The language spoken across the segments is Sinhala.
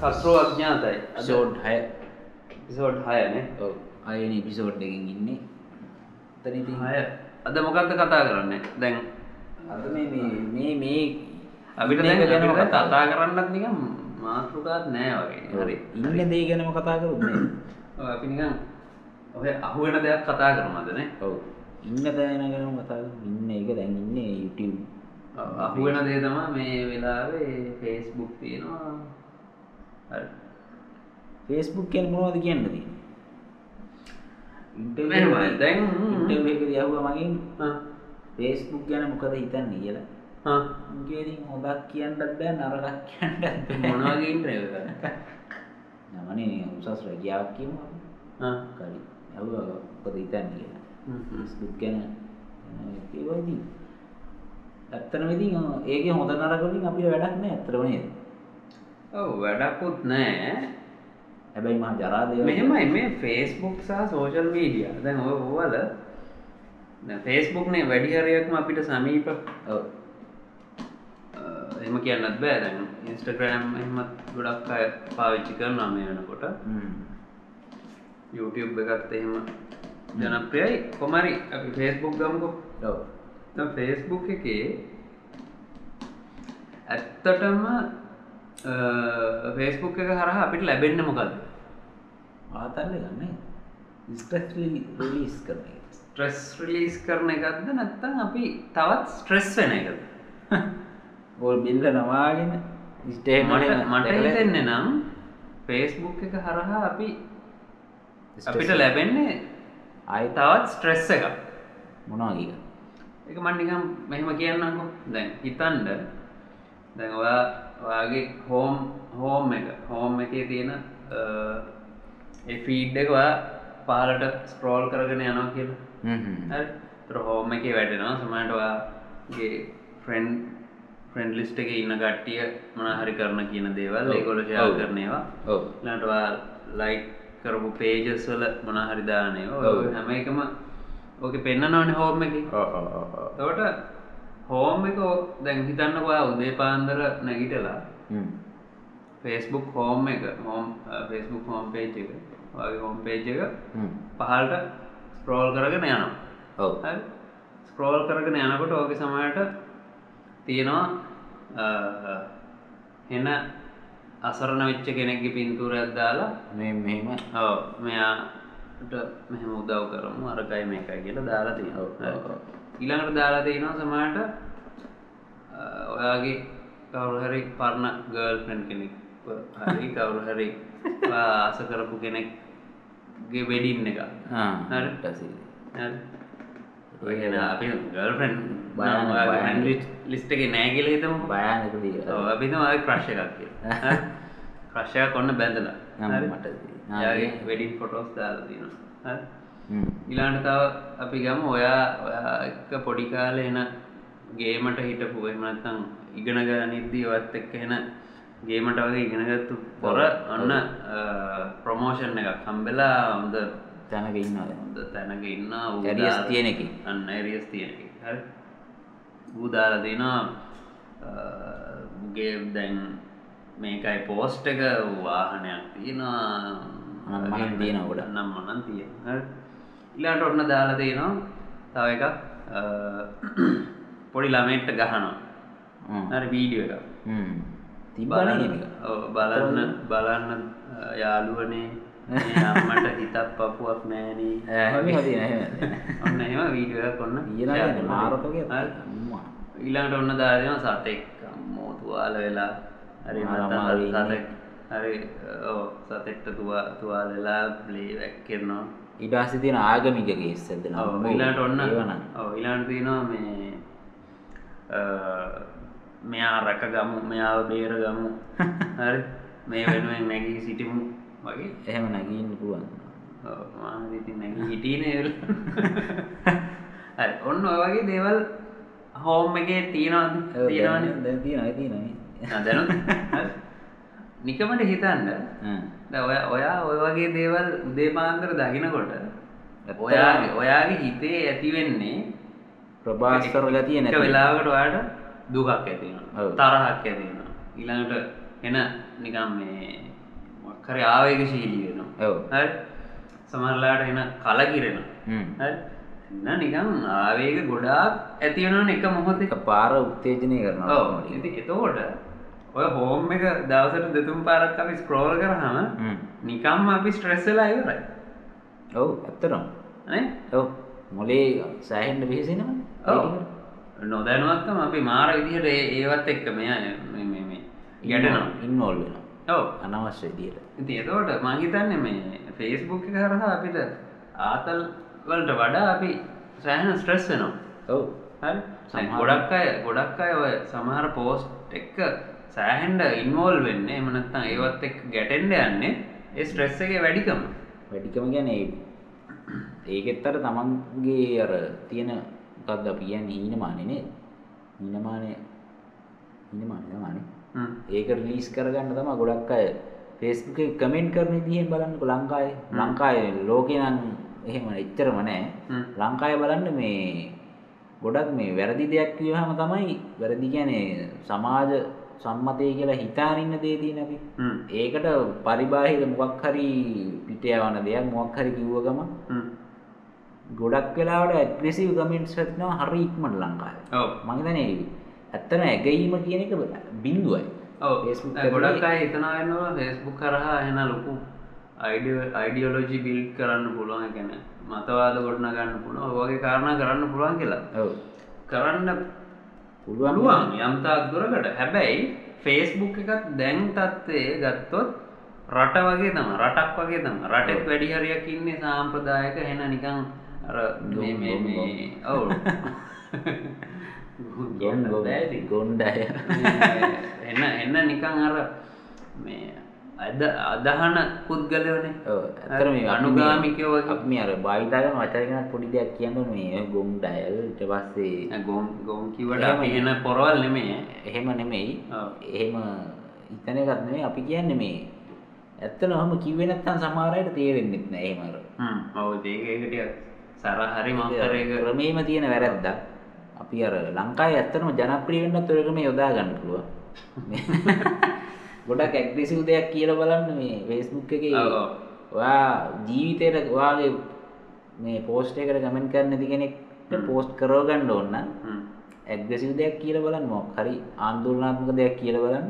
කස්රෝ අඥාතයි. සෝඩ් හය. පිසෝඩ් හයනේ අයන පිසෝඩ් එකින් ඉන්නේ. තනති හය. අද මොකක්ද කතා කරන්න? දැන් අද මේ මේ- අපිට අපිට කතා කරන්නත් නිකම් මාතෘකාත් නෑ වගේ. හරි. ඉන්න දේ ගැනම කතා කරුත්නේ අපි නිකන් ඔය අහුවෙන දෙයක් කතා කරනවදනේ ඔව්. ඉන්න තෑන ගැනම කතා. ඉන්න එක දැන් ඉන්නේ YouTube. අහුවෙන දේ තමා මේ වෙලාවේ ෆේස්බුක් තියෙනවා හරි Facebook ගැන මොනවද කියන්න තියෙන්නේ මෙහෙමයි, දැන්- ඉන්ටර්විව් එකදී අහුවා මගෙන් Facebook ගැන මොකද හිතන්නේ කියලා ආ. මගේ ඉතින් හොඳක් කියන්නත් බෑ නරකක් කියන්නත් බෑ. මොන වගේ ඉන්ටර්විව් එකක්ද? නමනේ උසස් රැකියාවක් කියමු. ආ. කලින් ඇහුවා මොකද හිතන්නේ කියලා. Facebook ගැන ඒවා ඉතින් ඇත්තටම ඉතින් ඒකේ හොඳ නරක වලින් අපිට වැඩක් නෑ ඇත්තටම නේද ඔව් වැඩකුත් නෑ. හැබැයි මහා ජරා දේවල් මෙහෙමයි මේ ෆේස්බුක් සහ සෝෂල් මීඩිය දැන් ඔය ඕවල ෆේස්බුක්නේ වැඩි හරියක්ම අපිට සමීප එහෙම කියන්නත් බෑ. දැන් ඉන්ස්ටග්‍රෑම් එහෙමත් ගොඩක් අය පාවිච්චි කරනවා මේ වෙනකොට. YouTube එකත් එහෙම ජනප්‍රියයි. කොමරි අපි ෆේස්බුක් ගමුකෝ. ෆේස්බුක් එකේ ඇත්තටම ෆේස්බුක් එක හරහා අපිට ලැබෙන්න මොකක්ද ආතල්ල ගන්න ස්ට්‍රෙස් රිලීස් කරන ස්ට්‍රෙස් රිලීස් කරන එකක්ද නැත්තම් අපි තවත් ස්ට්‍රෙස් වෙන එකද? ඕල් බිල්ල නවාගෙන ස්ටේ මට මට හිතෙන්නේ නම් ෆේස්බුක් එක හරහා අපි අපිට ලැබෙන්නේ අයි තවත් ස්ට්‍රෙස් එක මොනවා කිය? එක මන්නිකම් මෙහෙම කියන්නකෝ දැන් හිතන්ඩ දැන් ඔයා ඔයාගේ හෝම් හෝම් එක. හෝම් එකේ තියෙන ෆීඩ් එක ඔයා පාලට ස්ක්‍රෝල් කරගෙන යනවා කියලා. තර හෝම එක වැඩෙනවා. සමට ඔයාගේ ෆ්‍රෙන්් ෆ්‍රෙන්ඩ් ලිස්ට එක ඉන්න කට්ටිය මොන හරි කරන කියන දේවල්. ඒකොල ශයා. කරනවා ලටවා ලයි් කරපු පේජස් වල මොන හරි දානය ඔව්. හැම එකම ඕක පෙන්න්න නොන හෝම එක තවට හෝම් එක දැන් හිතන්නකවා උදේ පාන්දර නැගිටලා ෆේස්බුක් හෝම් එක හෝම් ෆේස්බුක් හෝම් පේජ් එක වගේ හෝම් පේජ් එක පහල්ට ස්ප්‍රෝල් කරගෙන යනවා. ඔව්. ස්ක්‍රෝල් කරගෙන යනකොට ඕක සමයට තියෙනවා හෙන අසරණ වෙච්ච කෙනෙක්ගේ පින්තූරයක් දාලා මේ මෙහෙම. ඔව්. මෙයාට මෙහෙම උදව් කරමු අරකයි මේකයි කියලා දාලා තියෙනවා. ඊළඟට දාලා තියෙනවා සමහරට ඔයාගේ කවුරු හරි පරණ ගර්ල් ෆ්‍රෙන්ඩ් කෙනෙක් හරි කවුරු හරි ආස කරපු කෙනෙක්ගේ වෙඩින් එක හරි. ඔයගෙන අපි ගල්ෆන් බයන්න, බයන්න. ලිස්ට එක නෑගල හිතම. බයානක අපිම ක්‍රශ්ය එකක් කිය ක්‍රශ්ය කොන්න බැඳලා. හරි? මට වෙඩින් ෆොටෝස් දාලා තියෙනවා ඉලාන්ට තව අපි ගම. ඔයා ඔයා එක පොඩි කාලේ එන ගේමට හිටපු එමනත්තං ඉගෙන ගනිද්දී ඔත් එක්ක එන ගේමට වගේ ඉගෙනගත්තු පොර ඔන්න ප්‍රමෝෂන් එකක් කම්බෙලා හොඳ තැනක ඉන්නද හොඳ තැනක ඉන්න ඌ ඇරියස් දාලා- තියෙන එකේ. අන්න ඇරියස් තියෙන එක. හරි. ඌදාලා තිනවා ගේ දැන් මේකයි පෝස්ට් එක වාහනයක් තියෙනවා. නම් මනම් තියෙනවා ගොඩක්. නම් මනන් තියෙන හරි ඉලාට ඔන්න දාලා තියෙනවා. තව එකක් පොඩි ළමෙට්ට ගහනවා. හරි වීඩියෝ එක ඔව්, බලන්න බලන්න යාළුවනේ. අම්මට හිතක් පපුුවක් නෑනේ. ඔන්න එම ඔන්න share කරනවා. මාරතගේ. ඊළඟට ඔන්න දාදම සතෙක්. අම්මෝ තුවාල වෙලා. හරි. සතෙක් හරි සතෙක්ට තුවා තුවාල වෙලා ප්ලේ වැක්කෙරනවා ඉඩාසි තියෙන ආගමික කේස්සද ඊලාට ඔන්න. ඒවන ඉලාට තියෙනවා මේ මෙයා රැක ගමු මෙයාව බේර ගමු. හරි? මේ වෙනුවෙන් නැගී සිටිමු වගේ. එහෙම නැගීන්න නේද? හරි ඔන්න ඔය වගේ දේවල් හෝම් එකේ තියෙනවද? තියෙනවනේ. දැන් ආ, දැනුත්? හරි. නිකමට හිතන්න. ඔයා ඔයා ඔය වගේ දේවල් උදේ පාන්දර දකිනකොට ඔයාගේ ඔයාගේ හිතේ ඇති වෙන්නේ ප්‍රභාස්කර ගතිය එක නැති වෙලාවකට ඔයාට දුකක් ඇති වෙනවා ඔව්. තරහක් ඇති වෙනවා. ඊළඟට එන නිකම් මේ කර ආවේග ශීලී වෙනවා. ඔව්. හරි? සමරලාට එන කලකිරෙන එන්න නිකම් ආවේග ගොඩාක් ඇතිවෙනවන එක මොහොත. පාර උත්තේජනය කරනවා. එතකොට ඔය හෝම් එක දවසට දෙතුම් පාරක් අපි ස්ක්‍රෝල් කරහම හ්ම්. නිකම් අපි ස්ට්‍රෙස්සලා ඉවරයි. ඔව් ඇත්තනම් ඔව්. මොලේ සෑහෙන්ට විහිසෙනවා? ඔව්. නොදැනුවත්කම අපි මාර විදිහට ඒවත් එක්ක මෙය ගැටනවා. ඉන්නෝල් වෙනවා. ඔව. අනවශ්‍ය විදියට ඉති එතකොට මංහිතන්න මේ ෆේස්බුක් එක හරහා අපිට ආතල් වලට වඩා අපි සෑහන ස්ට්‍රෙස් වෙනවා. ඔව්. ගොඩක් අය ගොඩක් අය ඔය සමහර පෝස්ට් එක්ක සෑහන්ඩ ඉන්වෝල් වෙන්න. එමනත්තම් ඒවත් එක් ගැටෙන්ඩ යන්නේ ඒ ස්ට්‍රෙස් එක වැඩිකම. වැඩිකම ගැන ඒකෙත්තර තමන්ගේ අර තියෙන ගත් අපි කියන්න හීනමානනේ හීනමානය හීනමානමානේ හ්ම්. ඒක රිලීස් කරගන්න තම ගොඩක් අය ෆේස්බුක කමෙන්ට් කරන දිහෙන් බලන්නක ලංකාය ලංකාය ලෝකනන් එහෙම එච්චරම නෑ. ලංකාය බලන්න මේ ගොඩක් මේ වැරදි දෙයක් කියහම තමයි වැරදි ගැනේ සමාජ සම්මතය කියලා හිතානින්න දේදී හ්ම්. ඒකට පරිබාහිර මොකක් හරි පිටයවන දෙයක් මොක් හරි කිව්වගම. ගොඩක් වෙලාවට ඇග්‍රෙසිව් කමෙන්ට්ස් වෙනවා හරි ඉක්මට ලංකාය ඔව්. මහිතන ඇත්තන ඇගීම කියන එක බින්දුවයි ගොඩක් අය හිතනවන්නවා ෆේස්බුක් කරහා එන ලොකු අයිඩියෝලෝජි බිල් කරන්න පුළුවන්. ගැන මතවාද ගොඩන ගන්න පුළුවන් වගේ කාරණා කරන්න පුළුවන් කියලා. කරන්න පුළුවන් යම්තාක් දුරකට. හැබැයි ෆේස්බුක් එකත් දැන් තත්ත්වය ගත්තොත් රට වගේ තම රටක් වගේ තම රටෙත් වැඩි හරියක් ඉන්නේ සාම්ප්‍රදායක. හෙන නිකං ඔව්. ගොන් බෑදි. ගොන්්ඩය එන්න එන්න නිකං අර මේ අද අදහන පුද්ගලවනේ ඇතර මේ අනුගාමිකයෝ වගේ. අපි අර භාවිතාගන වචරගෙනත් පොඩි දෙයක් කියන්න මේ ගොම් ඩයල් ට පස්සේ ගෝම් ගෝම් කිවට එන පොරවල් නෙමේ එහෙම නෙමෙයි. එහෙම හිතන එකත් නෙමේ අපි කියන්න මේ ඇත්ත නොහම කිවෙනත්තන් සමාරයට තේරෙන්න්නෙත් නෑ එහෙමර ඔවු දේකටිය සර හරි මංකරයක ක්‍රමේම තියෙන වැරැද්ද අපි අර ලංකායි ඇත්තනම ජනප්‍රියවෙන්න තොරකම යොදා ගන්න පුළුව ගොඩක් ඇක්්‍රසිව් දෙයක් කියල බලන්න මේ වේස්බුක් එක. වා ජීවිතයට වාගේ මේ පෝස්ට එකට ගමෙන් කරන්න ඇති කෙනෙක්ට පෝස්ට් කරෝගන්න ඔන්න හ්ම්. ඇක්්‍රසිව් දෙයක් කියල බලන්න මොක් හරි ආන්දුල්නාත්මක දෙයක් කියල බලන්න.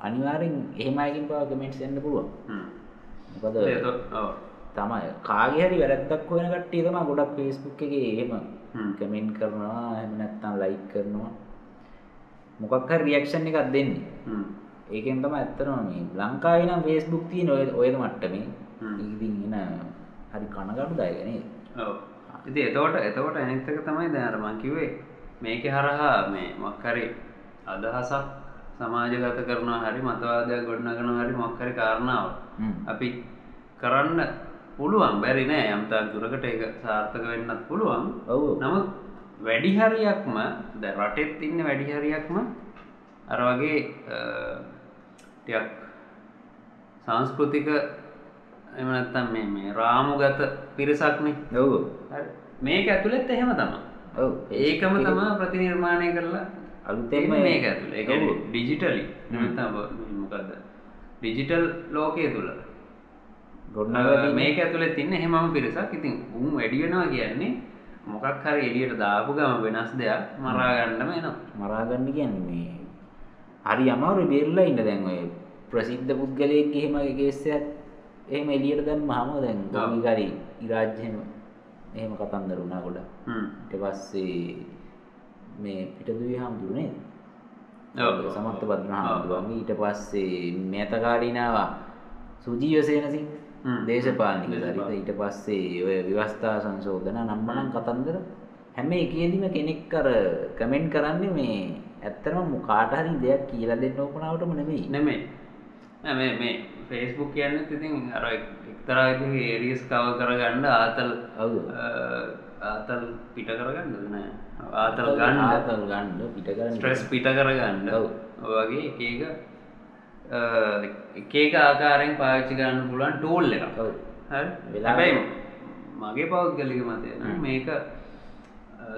අනිවාරෙන් එහෙමයකින් පාව කමෙන්ට් එන්න පුළුවන්. මොකද. තමයි කාගේ හරි වැරැද්දක් වෙන කට්ටිය තම ගොඩක් ෆේස්බුක් එක හ්ම්. කමෙන්ට් කරනවා එහෙම නැත්තම් ලයික් කරනවා මොකක් හරි රියක්ෂන් එකක් දෙන්නේ. ඒකෙන් තමයි ඇත්තටම මේ ලංකාවේ නම් ෆේස්බුක් තියෙන ඔය ඔයද මට්ටමේ හ්ම්. ඉතින් එන හරි ඔව්. ඉතින් එතකොට එතකොට අනිත් එක තමයි දැන් අර මං කිව්වේ මේකේ හරහා මේ මොකක් හරි අදහසක් සමාජගත කරනවා හරි මතවාදයක් ගොඩනගනවා හරි මොකක් හරි කාරණාවක් හ්ම්. අපි කරන්න පුළුවන් බැරි නෑ යම්තාක් දුරකට ඒක සාර්ථක වෙන්නත් පුළුවන් ඔව් නමුත් වැඩි හරියක්ම ද රටෙත් ඉන්න වැඩි හරියක්ම අර වගේ ටිකක් සංස්කෘතික එමනත්තම් මේ මේ රාමුගත පිරිසක්නේ ඔව්. හරි. මේක ඇතුළෙත් එහෙම තම ඔව්. ඒකම තමා ප්‍රතිනිර්මාණය කරලා අලුතෙන්ම මේක ඇතුළ. ඒ ඔව්. ඩිජිටලි මොකක්ද ඩිජිටල් ලෝකය තුළ. ගොඩනගලා මේක ඇතුළේ තින්න හෙමම පිරිසක්. ඉතින් උන් වැඩියෙනවා කියන්නේ මොකක් හරි එලියට දාපු ගම වෙනස් දෙයක් මරාගන්නම එනවා. මරාගන්න කියන්නේ මේ හරි අමාරු බේරලා ඉන්න. දැන් ඔය ප්‍රසිද්ධ පුද්ගලයෙක් එහෙම කේසයක් එහෙම එළියට දැම්ම හැම දැන් ගෝවිකාරී ඉරාජ්‍යම එහෙම කතන්දර වුණා ගොඩ හ්ම්. ඊට පස්සේ මේ පිටදුවේ හාමුදුරනේ ඔව්. සමර්ථ බද්දන හාමුදුරුවන්ගේ. ඊට පස්සේ මේතකාරීනාව සුජීවසේනසිංහ හ්ම්. දේශපාලනික දේශපාලන. දරිත ඊට පස්සේ ඔය විවස්ථා සංශෝධන නම්බනම් කතන්දර. හැම එකේදීම කෙනෙක් අර කමෙන්ට් කරන්නේ මේ ඇත්තරම කාට හරි දෙයක් කියලා දෙන්න ඕපනාවටම නෙමෙයි. නෙමෙයි. නෑ මේ මේ ෆේස්බුක් කියන්න ඉතින් අර එක්තරා ඒරියස් කව කරගන්න ආතල් ඔව් අ, ආතල් පිට කරගන්න නෑ. ආතල් ගන්න. ආතල් ගන්න පිට කරන්න. ස්ට්‍රෙස් පිට කරගන්න. ඔව්. වගේ එක එක එක එක ආකාරයෙන් පාවිච්චි ගන්න පුළුවන් ටූල් එක ඔව් හරි? හැබැයි මගේ පෞද්ගලික මතය නම් මේක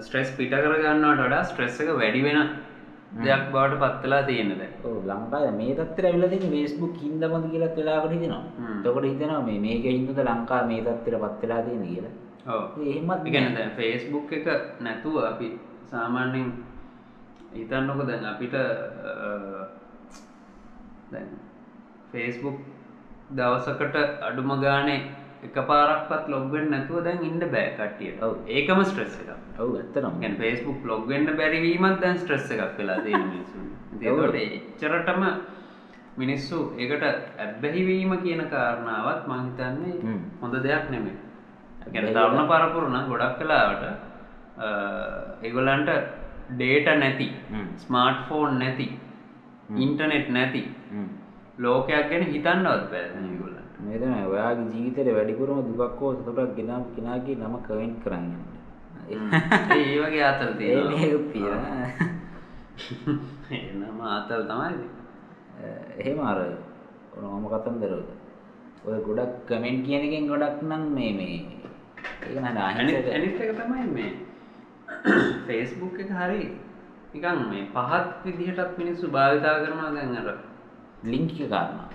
ස්ට්‍රෙස් පිට කරගන්නවට වඩා ස්ට්‍රෙස් එක වැඩි වෙන දෙයක් බවට පත්වෙලා තියෙන දැන් ඔව් ලංකාවේ මේ ඇවිල්ලා තියෙන Facebook හින්දාමද කියලා වෙලාවකට හිතෙනවා. හ්ම්. එතකොට හිතෙනවා මේ මේක හින්දාද ලංකාව මේ තත්ත්වයට පත් වෙලා තියෙන්නේ කියලා. එහෙමත් දැන් Facebook එක නැතුව අපි සාමාන්‍යයෙන් හිතන්නකො දැන් අපිට Facebook දවසකට අඩුම ගානේ එක පාරක්වත් ලොග් වෙන්න නැතුව දැන් ඉන්න බෑ කට්ටියට. ඔව්. ඒකම ස්ට්‍රෙස් එකක්. ඔව් ඇත්තටම. ගැන ෆේස්බුක් ලොග් වෙන්න බැරි වීමත් දැන් ස්ට්‍රෙස් එකක් වෙලා තියෙන මිනිස්සුන්. ඉතින් ඔව්. ඒකට එච්චරටම මිනිස්සු ඒකට ඇබ්බැහිවීම කියන කාරණාවත් මං හිතන්නේ. හොඳ දෙයක් නෙමෙයි. ඇබ්බැහි තරුණ පරපුර නම් ගොඩක් කලාවට ඒගොල්ලන්ට ඩේට නැති. ස්මාර්ට් ෆෝන් නැති හ්ම්. ඉන්ටනෙට් නැති. ලෝකයක් ගැන හිතන්නවත් බෑ ඒගොල්ලන්ට. මේ තමයි ඔයාගේ ජීවිතේට වැඩිපුරම දුකක් හෝ සතුටක් ගෙනා කෙනාගේ නම කමෙන්ට් කරන්න යන්න. ඒ වගේ ආතල් තියෙනවා. මේක තියෙනවා. එනම ආතල් තමයි. එහෙම අර මම කතන්දර ඔය ගොඩක් කමෙන්ට් කියන එකෙන් ගොඩක් නම් මේ මේ ඒක නේද අනිත් අනිත් එක තමයි මේ ෆේස්බුක් එක හරි නිකන් මේ පහත් විදිහටත් මිනිස්සු භාවිතා කරනවා දැන් අර ලින්ක් එක කාරණා.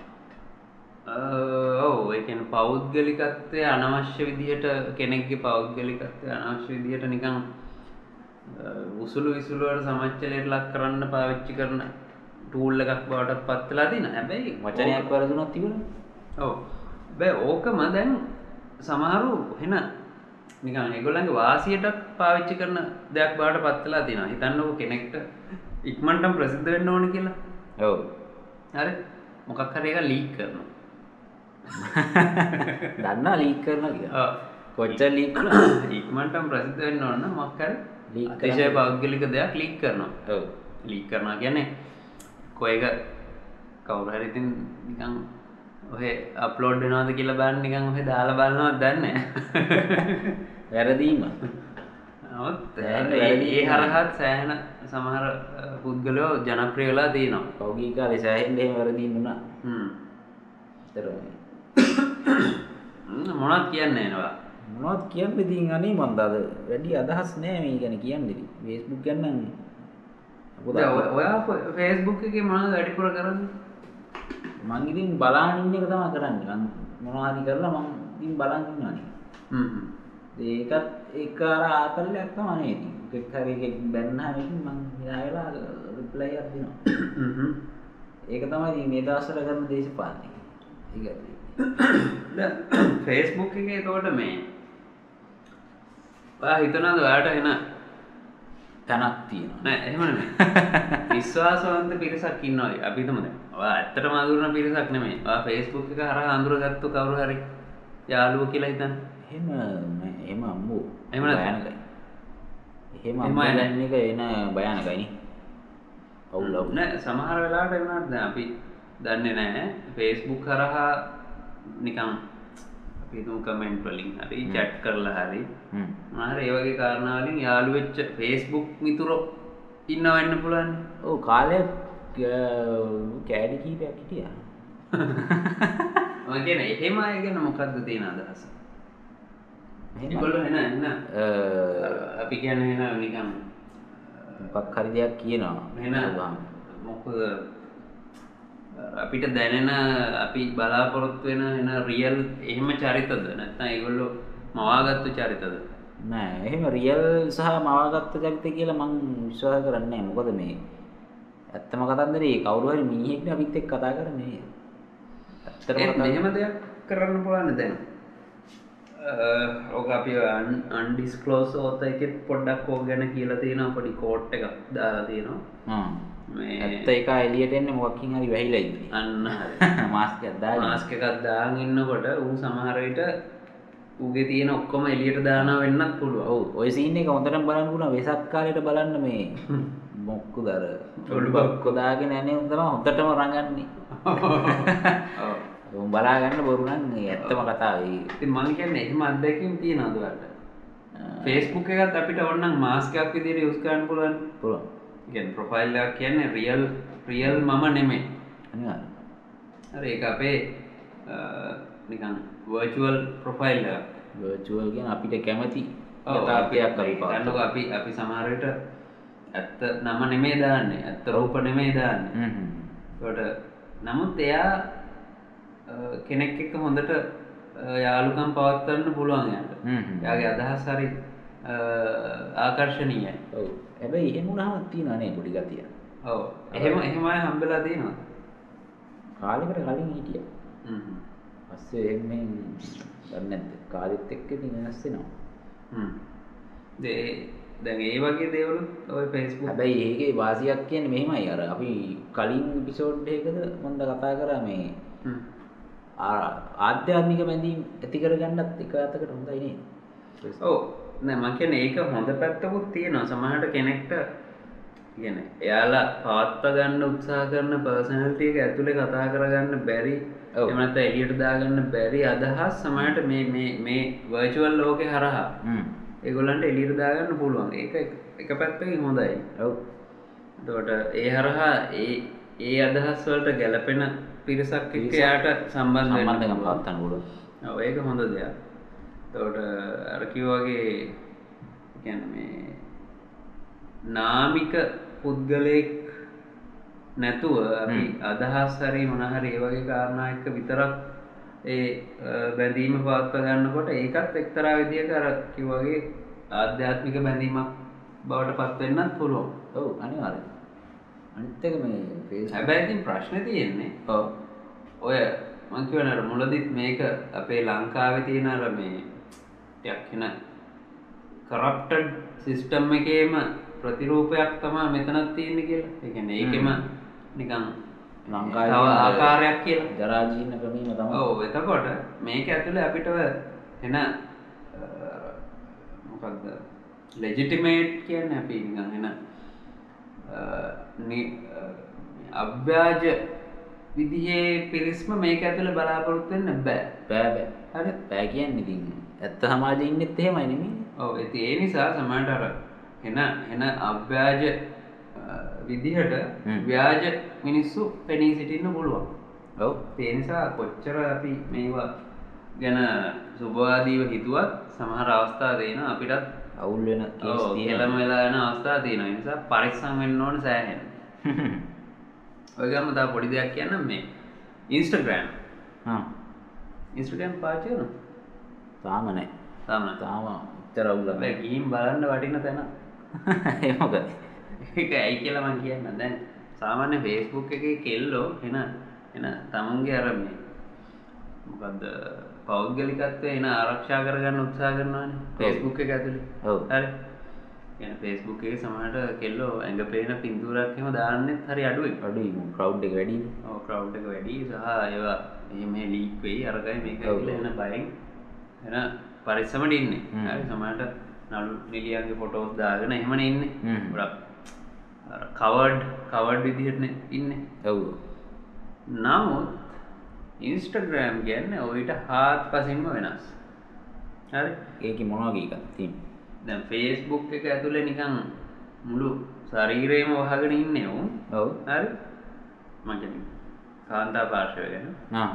ඔව් ඒ කියන්නේ පෞද්ගලිකත්වය අනවශ්‍ය විදිහට කෙනෙක්ගේ පෞද්ගලිකත්වය අනවශ්‍ය විදිහට නිකන් උසුළු විසුළු වල සමච්චලයට ලක් කරන්න පාවිච්චි කරන ටූල් එකක් බවට පත් වෙලා තියෙනවා. හැබැයි වචනයක් වැරදුනක් තිබුණා. ඔව්. බෑ ඕකම දැන් සමහරු වෙන නිකන් ඒගොල්ලන්ගේ වාසියට පාවිච්චි කරන දෙයක් බවට පත් වෙලා තියෙනවා. හිතන්නකෝ කෙනෙක්ට ඉක්මනටම ප්‍රසිද්ධ වෙන්න ඕන කියලා. ඔව්. හරි. මොකක් හරි එකක් ලීක් කරනවා. දන්නා ලීක් කරනවා කියලා. ඔව්. කොච්චර ලීක් කළා? ඉක්මනටම ප්‍රසිද්ධ වෙන්න ඕන නම් මොකක් හරි ලීක් අතිශය කරන්න. පෞද්ගලික දෙයක් ලීක් කරනවා. ලීක් කරනවා කියන්නේ කොයක කවුරු හරි ඉතින් නිකන් ඔහෙ අප්ලෝඩ් වෙනවද කියලා බලන්න නිකන් ඔහෙ දාලා බලනවද දන්නේ. වැරදීම. ඒ හරහත් සෑහෙන සමහර අ, පුද්ගලයෝ ජනප්‍රිය වෙලා තියෙනවා. පෞගී කාලේ සෑහෙන්න එහෙම වැරදීම් මොනවද කියන්නේ එනවා. මොනවද කියන්න ඉතින් අනේ මන්ද අද වැඩි අදහස් නෑ මේ ගැන කියන්න ඉතින්. Facebook ගැන නම් ඔය- ෆේස්බුක් එකේ මොනවද වැඩිපුර කරන්නේ? මං ඉතින් බලාගෙන ඉන්න එක තමයි කරන්නේ. මං මොනවා හරි කරලා මං ඉතින් බලන් ඉන්නවානේ. හ්ම්. ඒකත් ඒක අර ආතල්ලයක් තමයි නේ ඉතින්. එකක් හරි එකක් බැන්නාම ඉතින් මං හිනා වෙලා රිප්ලයි එකක් දෙනවා. ඒක තමයි මේ දවස්වල කරන දේශපාලනය. ඒක ෆේස්බුක් එකේ එතකොට මේ ඔයා හිතනවාද ඔයාට එන තැනක් තියෙනවා. නෑ එහෙම. විශ්වාසවන්ත පිරිසක් ඉන්නවා. අපි හිතමු දැන්. ඔයා ඇත්තටම අඳුරන පිරිසක්. ඔයා Facebook එක හරහා අඳුරගත්තු කවුරු හරි යාළුවෝ කියලා හිතන්න. එහෙම නෑ, එහෙම අම්මෝ. එහෙම නැත්නම්? භයානකයි. එහෙම එහෙම අම්මෝ නෑ. දැන් එක එන භයානකයි නේ. අවුල් අවුල්. නෑ සමහර වුණාට දැන් අපි දන්නේ නැහැ Facebook හරහා නිකන් අපි හිතමු කමෙන්ට් වලින් හරි chat කරලා හරි හ්ම්. මොනවා හරි ඒ වගේ කාරණා වලින් යාළු වෙච්ච Facebook මිතුරෝ ඉන්නව වෙන්න පුළුවන්. ඔව් කාලයක් ග- කෑඩි කීපයක් හිටියා. කියන්නේ එහෙම අය ගැන මොකද්ද තියෙන අදහස? ඒගොල්ලෝ එන එන අ, අපි කියන්නේ එන නිකන් මොකක් හරි දෙයක් කියනවා. එන. මොකද අපිට දැනෙන අපි බලාපොරොත්තු වෙන එන රියල් එහෙම චරිතද නැත්නම් ඒගොල්ලෝ මවාගත්තු චරිතද? නෑ එහෙම රියල් සහ මවාගත්ත චරිත කියලා මං විශ්වාස කරන්නේ. මොකද මේ ඇත්තම කතන්දරේ කවුරු හරි මිනිහෙක්නේ අපිත් එක්ක කතා කරන්නේ. ඇත්තටම මෙහෙම දෙයක් කරන්න පුළුවන් දැන්. ඕක අපි අන්ඩිස්කලෝස් ඕත එකෙත් පොඩ්ඩක් ඕක ගැන කියලා තියෙනවා පොඩි කෝට් එකක් දාලා තියෙනවා. ඇත්ත එක එළියට එන්නේ මොකක්කින් හරි වැහිලා ඉන්නේ. අන්න. මාස්ක් දාගෙන. මාස්ක එකක් දාගෙන ඉන්නකොට ඌ සමහර විට ඌගේ තියෙන ඔක්කොම එළියට දානවා වෙන්නත් පුළුවන්. ඔව් ඔය සීන් එක හොඳටම බලන්න පුළුවන් වෙසක් කාලේට බලන්න මේ මොක්කුද අර ඔළුව. ඔළුවක් දාගෙන යන්නේ උන් තමයි හොඳටම රඟන්නේ. ඔව්. උන් බලා ගන්න බොරු නම් ඇත්තම කතාව. ඉතින් මං කියන්නේ එහෙම අත්දැකීම් තියෙනවද ඔයාලට? Facebook එකත් අපිට ඕනනම් මාස්ක් එකක් විදිහට යූස් කරන්න පුළුවන්. පුළුවන්. කියන්නේ ප්‍රොෆයිල් එකක් කියන්නේ රියල් රියල් මම. හරි ඒක අපේ නිකන් වර්චුවල් ප්‍රොෆයිල් virtual කියන අපිට කැමති ඔව්, යථාර්ථයක් අපි- අපි විට ඇත්ත නම නෙමේ දාන්නේ ඇත්ත රූප නෙමේ දාන්නේ. තොට නමුත් එයා කෙනෙක් එක හොඳට යාළුකම් පවත්වන්න පුළුවන් යට. යාගේ අදහස් හරි ආකර්ශණීයයි හැබැයි එහෙම වුණාම තියෙනවා නේ පොඩි ගතිය ඔව. එහෙම එහෙමයි හම්බෙලා තියෙනවා කාලෙකට කලින් හිටියා. හ්ම්. පස්සේ එහෙම දන්නේ නැද්ද? කාලෙත් එක්ක ඉතින් වෙනස් වෙනවා. හ්ම්. දේ දැන් ඒ වගේ දේවලුත් ඔය ෆේස්බුක් හැබැයි ඒකේ වාසියක් කියන්නේ මෙහෙමයි. අර අපි කලින් එපිසෝඩ් එකකද මන්ද කතා කරා මේ ආධ්‍යාත්මික බැඳීම් ඇති කරගන්නත් එක අතකට හොඳයි නේද? ඔව් නෑ මං කියන්නේ ඒක හොඳ පැත්තකුත් තියෙනවා. සමහරට කෙනෙක්ට කියන එයාලා පවත්ව ගන්න උත්සාහ කරන පර්සනලිටි එක ඇතුලේ කතා කරගන්න බැරි. එහෙම නැත්නම් එළියට දාගන්න බැරි අදහස් සමහරට මේ මේ මේ වර්චුවල් ලෝකේ හරහා ඒගොල්ලන්ට එළියට දාගන්න පුළුවන්. ඒක එක- පැත්තකින් හොඳයි. ඔව්. එතකොට ඒ හරහා ඒ ඒ අදහස් වලට ගැලපෙන පිරිසක් එක්ක එයාට සම්බන්ධ වෙන්න පුළුවන්. ඔව් ඒක හොඳ දෙයක්. එතකොට අර කිව්වාගේ කියන්නේ මේ නාමික පුද්ගලයෙක් නැතුව අපි අදහස් හරි මොන හරි ඒ වගේ කාරණා එක්ක විතරක් ඒ බැඳීම පවත්ව ගන්නකොට ඒකත් එක්තරා විදියක අර කිව්වාගේ ආධ්‍යාත්මික බැඳීමක් බවට පත් වෙන්නත් පුළුවන්. ඔව් අනිවාර්යෙන් අනිත් එක මේ Facebook හැබැයි ඉතින් ප්‍රශ්නේ තියෙන්නේ ඔව්. ඔය මං කියවන අර මුලදිත් මේක අපේ ලංකාවේ තියෙන අර මේ ටිකක් එන කරප්ටඩ් සිස්ටම් එකේම ප්‍රතිරූපයක් තමයි මෙතනත් තියෙන්නේ කියලා. කියන්නේ ඒකෙම නිකන් ලංකාවේ තියෙන ආකාරයක් කියලා. ජරා ජීර්ණ ක්‍රමීම තමයි ඔව් එතකොට මේක ඇතුලේ අපිට එන මොකක්ද ලෙජිටිමේට් කියන්නේ අපි නිකන් එන අ, නි- අ, අව්‍යාජ විදිහේ පිරිස්ම මේක ඇතුලේ බලාපොරොත්තු වෙන්න බෑ. බෑ බෑ හරි? බෑ කියන්නේ ඉතින් ඇත්ත සමාජයේ ඉන්නෙත් එහෙමයි නෙමෙයි ඔව් ඉතින් ඒ නිසා සමහරට අර එන එන අව්‍යාජ විදිහට. ව්‍යාජ මිනිස්සු පෙනී සිටින්න පුළුවන්. ඔව් ඒ නිසා කොච්චර අපි මේවා ගැන සුභවාදීව හිතුවත් සමහර අවස්ථා තියෙන අපිටත් අවුල් වෙන කෙලම වෙලා යන අවස්ථා තියෙනවා. ඒ නිසා පරිස්සම් වෙන්න ඕන සෑහෙන. ඔය ගම තව පොඩි දෙයක් කියන්නම් මේ Instagram. හා Instagram පාවිච්චි කරනවද? තාම නෑ තාම. තාම හැබැයි ගිහින් බලන්න වටින තැන. ඒ මොකද ඒක ඇයි කියලා මං කියන්න. දැන් සාමාන්‍ය Facebook එකේ කෙල්ලෝ එන එන තමුන්ගේ අර මේ මොකද්ද පෞද්ගලිකත්වය එන ආරක්ෂා කරගන්න උත්සාහ කරනවානේ Facebook එක. ඔව් හරි. කියන්නේ Facebook එකේ සමහරට කෙල්ලෝ ඇඟ පේන පින්තූරයක් එහෙම දාන්නෙත් හරි අඩුයි. අඩුයි ක්‍රවුඩ් එක වැඩි ක්‍රවුඩ් එක වැඩි සහ ඒවා එහෙම ලීක් වෙයි අරගයි මේක එන බයෙන් එන පරිස්සමට ඉන්නේ. සමහරට නළු නිලියන්ගේ ෆොටෝස් දාගෙන එහෙමනේ ඉන්නේ. ගොඩක් අර කවර්ඩ් කවර්ඩ් විදිහටනේ ඉන්නේ. ඔව්. නමුත් ඉන්ස්ටග්‍රෑම් කියන්නේ ඔයිට හාත් පසින්ම වෙනස්. හරි? ඒක මොනවගේ එකක් තින් දැන් ෆේස්බුක් එක ඇතුලේ නිකන් මුළු ශරීරයම වහගෙන ඉන්නේ උන්. ඔව්. හරි? මගේ කාන්තා පාර්ශවය ගැන. ආ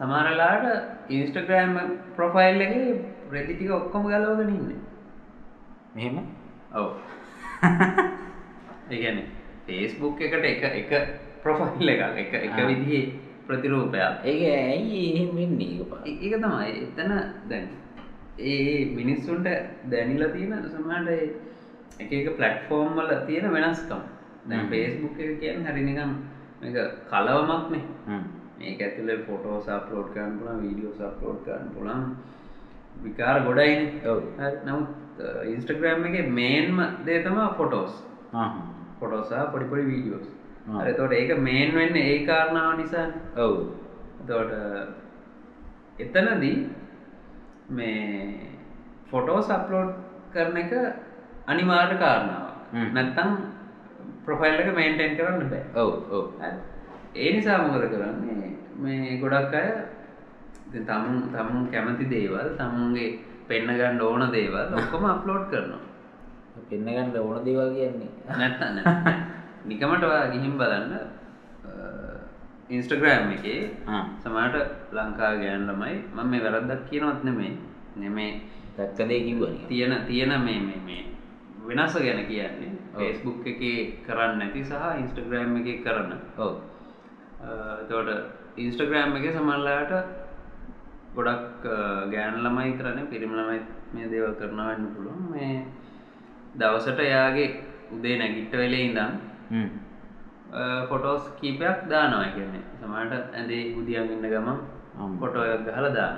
සමහරලාට ඉන්ස්ටග්‍රෑම් ප්‍රොෆයිල් එකේ රෙදි ටික ඔක්කොම ගලවගෙන ඉන්නේ. මෙහෙම? ඔව්. ඒ කියන්නේ ෆේස්බුක් එකට එක එක ප්‍රොෆයිල් එකක් එක එක ආ. විදිහේ ප්‍රතිරූපයක්. ඒක ඇයි එහෙම වෙන්නේ ඒක තමයි. එතන දැන් ඒ මිනිස්සුන්ට දැනිලා තියෙන සමහරට ඒ එක එක ප්ලට්ෆෝර්ම් වල තියෙන වෙනස්කම්. දැන්. ෆේස්බුක් එක කියන්නේ හරි නිකන් මේක කලවමක්නේ මේක ඇතුලේ ෆොටෝස් අප්ලෝඩ් කරන්න පුළුවන් වීඩියෝස් අප්ලෝඩ් කරන්න පුළුවන්. විකාර ගොඩයිනේ. ඔව්. නමුත් ඉන්ස්ටග්‍රෑම් එකේ මේන්ම දේ තමයි ෆොටෝස් ආ. ෆොටෝස් සහ පොඩි පොඩි වීඩියෝස්. හරි එතකොට ඒක මේන් වෙන්නේ ඒ කාරණාව නිසානේ ඔව්. එතකොට එතනදී මේ ෆොටෝස් අප්ලෝඩ් කරන එක අනිවාර්ය කාරණාවක්. නැත්තම් ප්‍රොෆයිල් එක මේන්ටේන් කරන්න බෑ. ඔව් ඔව්. ඒ නිසා මොකද කරන්නේ මේ ගොඩක් අය තමුන් තමුන් කැමති දේවල් තමුන්ගේ පෙන්න ගන්න ඕන දේවල් ඔක්කොම අප්ලෝඩ් කරනවා. පෙන්න ගන්න ඕන දේවල් කියන්නේ. නැත්තම් නෑ. නිකමට ඔයා ගිහින් බලන්න ඉන්ස්ටග්‍රෑම් එකේ ආ. සමහරට ලංකාව ගෑන් ළමයි මම මේ වැරද්දක් කියනවත් නෙමෙයි. නෙමේ දැක්ක දේ කිව්වා තියෙන තියෙන මේ මේ මේ වෙනස ගැන කියන්නේ ෆේස්බුක් එක කරන්න නැති සහ ඉන්ස්ටග්‍රෑම් එක කරන්න ඔව්. තෝට ඉන්ස්ටග්‍රෑම් එක සමල්ලාට ගොඩක් ගෑන ළමයි කරන පිරිම ළමයි මේ දේව කරනවන්න පුළුවන්. මේ දවසට එයාගේ උදේ නැගිට්ට වෙලේ ඉඳම්. ෆොටෝස් කීපයක් දානවා කියන්නේ. සමට ඇදේ උදියන් ඉන්න ගමන් අම්ම. ෆොටෝයක් ගහල දාන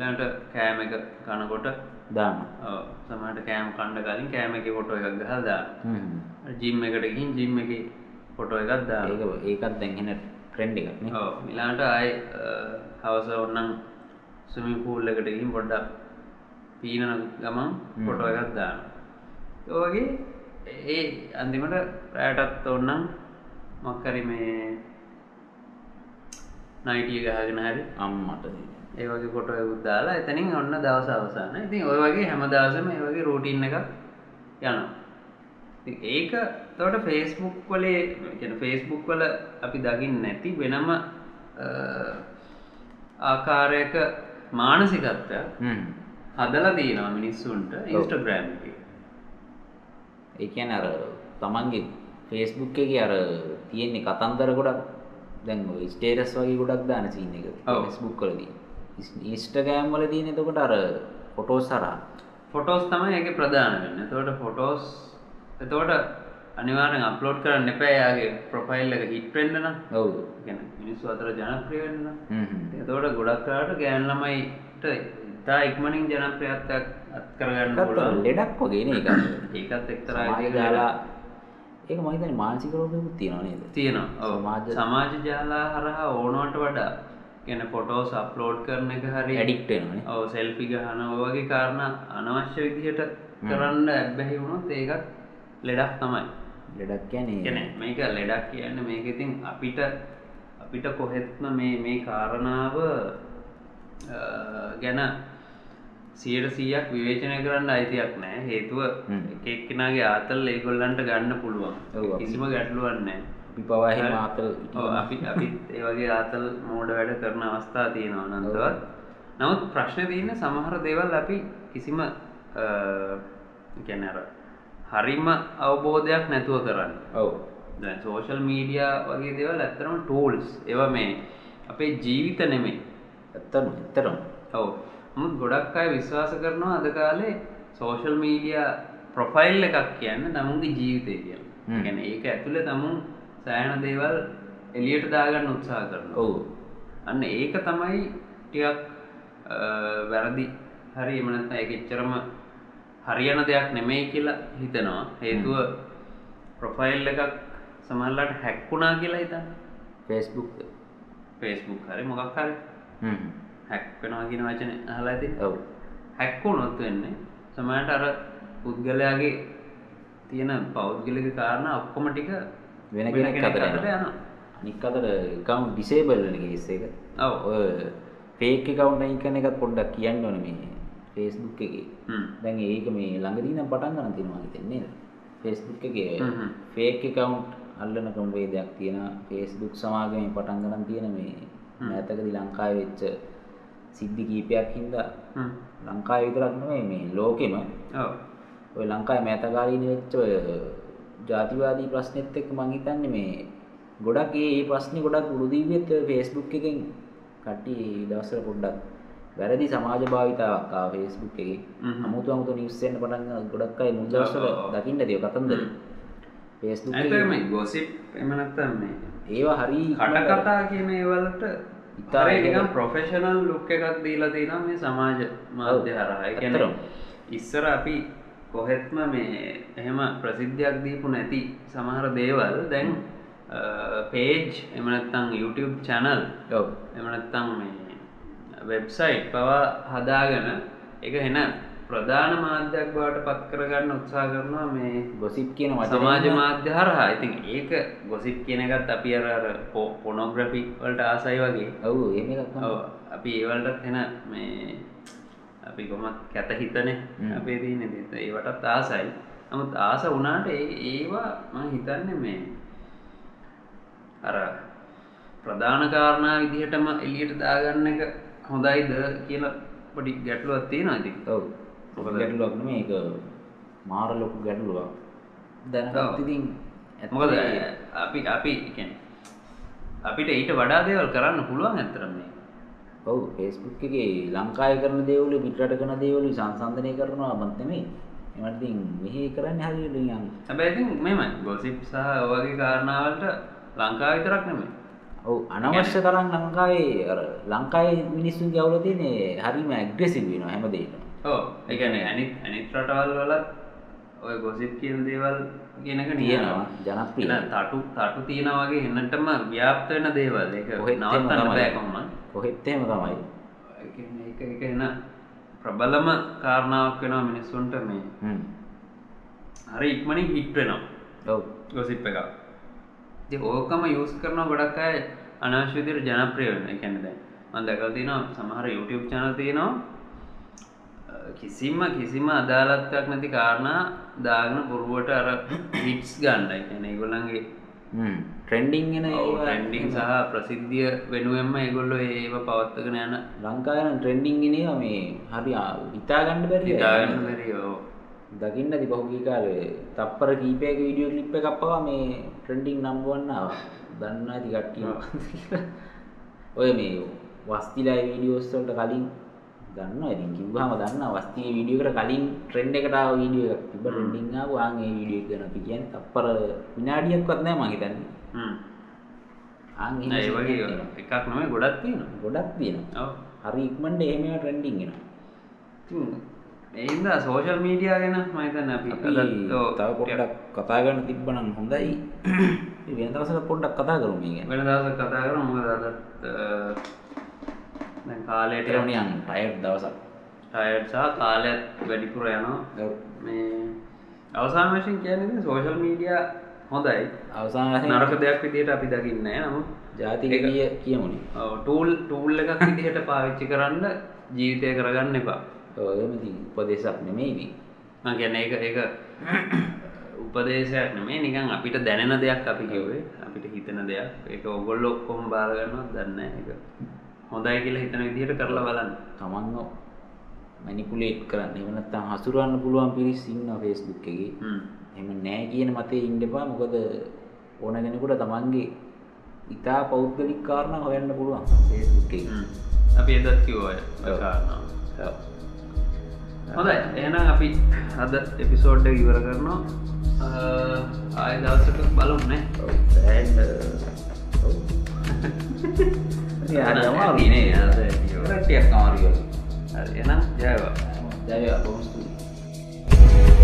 ලට කෑම එක කනකොට දාන සමට කෑම් කණ්ඩ කලින් කෑම එක ෆොටෝ එකක් ගහල් හ්ම්. ජිම් එකට ගින් ජිම් එක ෆොටෝ එකක් දා ඒක ඒකත් දැන්හෙන ට්‍රෙන්ඩ් එකක් නේ. මිලාට අයි හවස ඔන්නම් සුමි පූල් එකට ගින් පොඩ්ඩක් පීනන ගමන්. ෆොටෝ එකක් දාන ඔවගේ ඒ අන්තිමට රෑටත් ඔන්නම් මක්කරි මේ නයිටිය ගහගෙන හරි අම්මට ඒ වගේ කොට යුද්දාලා එතනින් ඔන්න දවස අවසාන ඉතින් ඔය වගේ හැම දවසම ඒ වගේ රෝටීන් එක යනවා. ඒක තවට ෆේස්බුක් වලේ ෆේස්බුක් වල අපි දකිින් නැති වෙනම ආකාරයක මානසිකත්වය හ්ම්. හදලා දීනවා මිනිස්සුන්ට ඉන්ස්ටග්‍රෑම් එක. ඒ කියන්නේ අර තමන්ගේ ෆේස්බුක් එකේ අර තියෙන්නේ කතන්දර ගොඩක්. දැන් ඔය ස්ටේටස් වගේ ගොඩක් දාන සීන් එක. ෆේස්බුක් වලදී. ඉන්ස්ටාග්‍රෑම් වල තියෙන එතකොට අර ෆොටෝස් හරහා. ෆොටෝස් තමයි ඒක ප්‍රධාන වෙන්න. තවට ෆොටෝස් එතවට අනිවාරෙන් අප්ලෝඩ් කරන්න එපෑ යාගේ ප්‍රොෆයිල් එක හිට්වෙන්ඩන ඔව්. ගැන මිනිස්සු අතර ජනප්‍රියවෙන්න හ්ම් හ්ම්. එතවට ගොඩක්කාට ගෑන් ළමයිට ඉතා ඉක්මනින් ජනප්‍රියත්වයක් අත් කරගන්න ඒකත් පුළුවන්. ලෙඩක් වගේ නේ ඒක. ඒකත් එක්තරා ජාලා. ඒක මම හිතන්නේ මානසික රෝගයකුත් තියෙනවා නේද? තියෙනවා. ඔව්. සමාජ- ජාලා හරහා ඕනවට වඩා. ගැන ෆොටෝස් අප්ලෝඩ් කරන එක හරි ඇඩික්ට් වෙනවානේ ඔව සෙල්ෆි ගහන ඔය වගේ කාරණ අනවශ්‍ය විදිහට කරන්න ඇබ්බැහි වුණොත් ඒකත් ලෙඩක් තමයි. ලෙඩක් කියන්නේ. ගැන මේක ලෙඩක් කියන්න මේක ඉතින් අපිට අපිට කොහෙත්ම මේ මේ කාරණාව ගැන සියට සීයක් විවේචනය කරන්න අයිතියක් නෑ හේතුව. එකක්කෙනගේ ආතල් ඒගොල්ලන්ට ගන්න පුළුවන්. කිසිම ගැටලුවන්නේ අපි පවා එහෙම ආතල් අපි අපි ඒවගේ ආතල් මෝඩ වැඩ කරන අවස්ථා තියෙනවා නන්දවත් නමුත් ප්‍රශ්න තියන්න සමහර දේවල් අපි කිසිම ගැනර හරිම අවබෝධයක් නැතුව කරන්න. ඔව්. සෝෂල් මීඩිය වගේ දේවල් ඇත්තරම ටූල්ස් ඒව මේ අපේ ජීවිත නෙමෙයි. ඇත්තම ඇත්තරම ඔව. මුත් ගොඩක් අය විශ්වාස කරනවා අද කාලේ සෝෂල් මීඩිය ප්‍රොෆයිල් එකක් කියන්න තමුන්ගේ ජීවිතය හ්ම්. ගැන ඒක ඇතුළ තමුන් සෑන දේවල් එලියට දාගන්න උත්සා කරන ඔව්. අන්න ඒක තමයි ටිකක් අ, වැරදි. හරි එමනත් එක එච්චරම හරියන දෙයක් නෙමෙයි කියලා හිතනවා. හේතුව ප්‍රොෆයිල් එකක් සමල්ලට හැක්කුණා කියලා හිතන්න. ෆේස්බුක් ෆේස්බුක් හරි මොකක් හරි. හ්ම්. හැක් වෙනවා කියන වචන අහලා ඇති. ඔව්. හැක්කුණොත් වෙන්නේ සමයට අර පුද්ගලයාගේ තියෙන පෞද්ගලික කාරණ ඔක්කොම ටික වෙන කෙනෙක් අතට යනවා. අනික් අතට එකවුන්ට් ඩිසේබල් වෙන කේස් එක. ඔව්. ඔය ෆේක් අයින් කරන එකත් පොඩ්ඩක් කියන්න ඕනේ මේ ෆේස්බුක් එකේ. දැන් ඒක මේ ළඟදී නම් පටන් ගන්න තියෙනවා හිතන්නේ නේද ෆේස්බුක් එකේ. ෆේක් එකවුන්ට් අල්ලන ක්‍රමවේදයක් තියෙනවා ෆේස්බුක් සමාගමේ පටන් ගන්න තියෙන මේ. මෑතකදී ලංකාවේ වෙච්ච සිද්ධි කීපයක් හින්දා. ලංකාවේ විතරක් නෙමෙයි මේ ලෝකෙම ඔව් ඔය ලංකාවේ මෑතකාලීන වෙච්ච ඔය ජාතිවාදී ප්‍රශ්නෙත් එක්ක මං හිතන්නේ මේ ගොඩක් ඒ ප්‍රශ්නේ ගොඩක් ඔය Facebook එකෙන් කට්ටිය දවස්වල පොඩ්ඩක් වැරදි සමාජ භාවිතාවක් ආවා Facebook එකේ. අමුතු අමුතු නිවුස් එන්න පටන් ගොඩක් අය මුල් දවස්වල. දකින්න තියෙව කතන්දර. ඇත එකේ මේ ගොසිප් එම නැත්තම් මේ ඒවා හරි කට කතා කියන ඒවලට ඉතා ඉතාරනිකම් ඒකට- ප්‍රොෆෙෂනල් ලුක් එකක් දීලා තියෙනවා මේ සමාජ මාධ්‍ය හරහා ඇත්තටම. ඉස්සර අපි කොහෙත්ම මේ එහෙම ප්‍රසිද්ධයක් දීපු නැති සමහර දේවල් දැන් පේජ් එමනත්තං YouTube චැනල්. එමනත්තං මේ වෙබ්සයිට් පවා හදාගෙන එක එන ප්‍රධාන මාධ්‍යයක් බවට පත් කරගන්න උත්සා කරනවා මේ ගොසිප් කියන සමාජ මාධ්‍ය හරහා. ඉතින් ඒක ගොසිප් කියන එකත් අපි අර අර පොනොග්‍රෆි වලට ආසයි වගේ. ඔව් එහෙම අපි ඒවලටත් එන මේ අපි කොමත් කැත හිතනේ. අපේ තියෙන දේ. ඒවටත් ආසයි. නමුත් ආස වුණාට ඒවා මම හිතන්නේ මේ අර ප්‍රධාන කාරණා විදිහටම එළියට දාගන්න එක හොඳයිද කියලා පොඩි ගැටලුවක් තියෙනවා ඉතින්. ඔව්. මොකද? ගැටලුවක් නෙමෙයි ඒක මාර ලොකු ගැටලුවක්. දැනගත් ඉතින් මොකද අපි අපි කියන්නේ අපිට ඊට වඩා දේවල් කරන්න පුළුවන් ඇතරම මේ ඔව් ෆේස්බුක් එකේ ලංකාවේ කරන දේවල් පිටරට කරන දේවල් සංසන්දනය කරනවා මත් නෙමෙයි. ඒවට ඉතින් මෙහි කරන්නේ හරියට නිකන් හැබැයි ඉතින් මෙහෙමයි. ගොසිප් සහ ඔය වගේ කාරණාවලට ලංකාව විතරක් නෙමෙයි ඔව් අනවශ්‍ය තරම් ලංකාවේ අර ලංකාවේ මිනිස්සුන්ගේ අවුල තියෙන්නේ හරිම ඇග්‍රෙසිව් වෙනවා හැමදේටම ඔව් ඒ කියන්නේ අනිත් අනිත් රටවල් වලත් ඔය ගොසිප් කියන දේවල් කියනක තියෙනවා ජනප්‍රිය. තටු තටු තියෙනවා වගේ එන්නටම ව්‍යාප්ත වෙන දේවල්. ඒක නවත්තන්න. බෑ කොහොමද කොහෙත් එහෙම තමයි. ඒ කියන්නේ ඒක ඒක එන ප්‍රබලම කාරණාවක් වෙනවා මිනිස්සුන්ට මේ. හ්ම්. හරි ඉක්මනින් හිට් වෙනවා. ඔව්. ගොසිප් එක ඉතින් ඕකම යූස් කරන ගොඩක් අය අනවශ්‍ය විදිහට ජනප්‍රිය වෙනවා. ඒ කියන්නේ දැන් මම දැකලා තියෙනවා සමහර YouTube channel තියෙනවා කිසිම කිසිම අදාළත්වයක් නැති කාරණා දාගෙන පුරුවට අර හිට්ස් ගන්න. ඒ කියන්නේ ඒගොල්ලන්ගේ හ්ම් ට්‍රෙන්ඩින් එන ඒවා ට්‍රෙන්ඩිං සහ ප්‍රසිද්ධිය වෙනුවෙන්ම ඒගොල්ලෝ ඒව පවත්වාගෙන යන ලංකාවේ නම් ට්‍රෙන්ඩින් එන ඒවා මේ හරි හිතා ගන්න බැරි හිතාගන්න බැරි ඔව්. දකින්න ඇති පහුගිය කාලේ තප්පර කීපයක වීඩියෝ ක්ලිප් එකක් පවා මේ 1 ආවා. දන්නා ඇති කියලා. ඔය මේ වස්තිලා වීඩියෝස් වලට කලින් දන්නවා ඉතින් කිව්වහම දන්නවා වස්තිගේ වීඩියෝ එකට කලින් ට්‍රෙන්ඩ් එකට වීඩියෝ ආන් ඒ වීඩියෝ එක ගැන අපි කියන්නේ තප්පර විනාඩියක්වත් නැහැ මං හිතන්නේ. හ්ම්. ආන් එහෙම ඒ වගේ එකක් නෙමෙයි ගොඩක් තියෙනවා. ගොඩක් තියෙනවා. ඔව්. හරි ඉක්මනට එහෙම ඒවා ට්‍රෙන්ඩින් එනවා. ඉතින් ඒ හින්දා සෝෂල් මීඩියා ගැන මම හිතන්නේ අපි තව පොඩ්ඩක් කතා කරන්න තිබ්බනම් හොඳයි. වෙන දවසක පොඩ්ඩක් කතා කරමු මේ ගැන. වෙන දවසක් කතා කරමු මොකද අදත් දැන් කාලයට නිකන් ටයර්ඩ් දවසක්. ටයර්ඩ් සහ කාලයත් වැඩිපුර යනවා. මේ අවසාන වශයෙන් කියන්නේ සෝෂල් මීඩියා හොඳයි අවසාන නරක දෙයක් විදිහට අපි දකින්නේ නැහැ නමුත් ජාතික ඒක- ගිය කියමුනේ. ඔව් ටූල් ටූල් එකක් විදිහට පාවිච්චි කරන්න ජීවිතය කරගන්න එපා ඉතින් උපදේශක් නෙමෙයි කියන්නේ ඒක ඒක උපදේශයක් නෙමෙයි. නිකන් අපිට දැනෙන දෙයක් අපි කිව්වේ. අපිට හිතෙන දෙයක්. ඒක ඔයගොල්ලෝ ඔක්කොම බාර ගන්නවත් දන්නේ ඒක. හොඳයි කියලා හිතන විදිහට කරලා බලන්න. තමන්ව මැනිපුලේට් කරන්න. එහෙම නැත්නම් හසුරවන්න පුළුවන් පිරිස් ඉන්නවා Facebook එකේ. හ්ම්. එහෙම නැහැ කියන මතේ ඉන්න එපා. මොකද ඕන කෙනෙකුට තමන්ගේ ඉතා පෞද්ගලික කාරණා හොයන්න පුළුවන් Facebook එකේ. අපි එදත් කිව්වා ඔය ඔය හොඳයි එහෙනම් අපි අද එපිසෝඩ් එක ඉවර කරනවා ආයෙ දවසක බලමු නේ ඔව්. සෑහෙන්න ඔව්. ඉතින් හරි අමාරුයි නේ. අද ටිකක් අමාරුයි. හරි එහෙනම් ජයවා ජය බොහොම ස්තුතියි.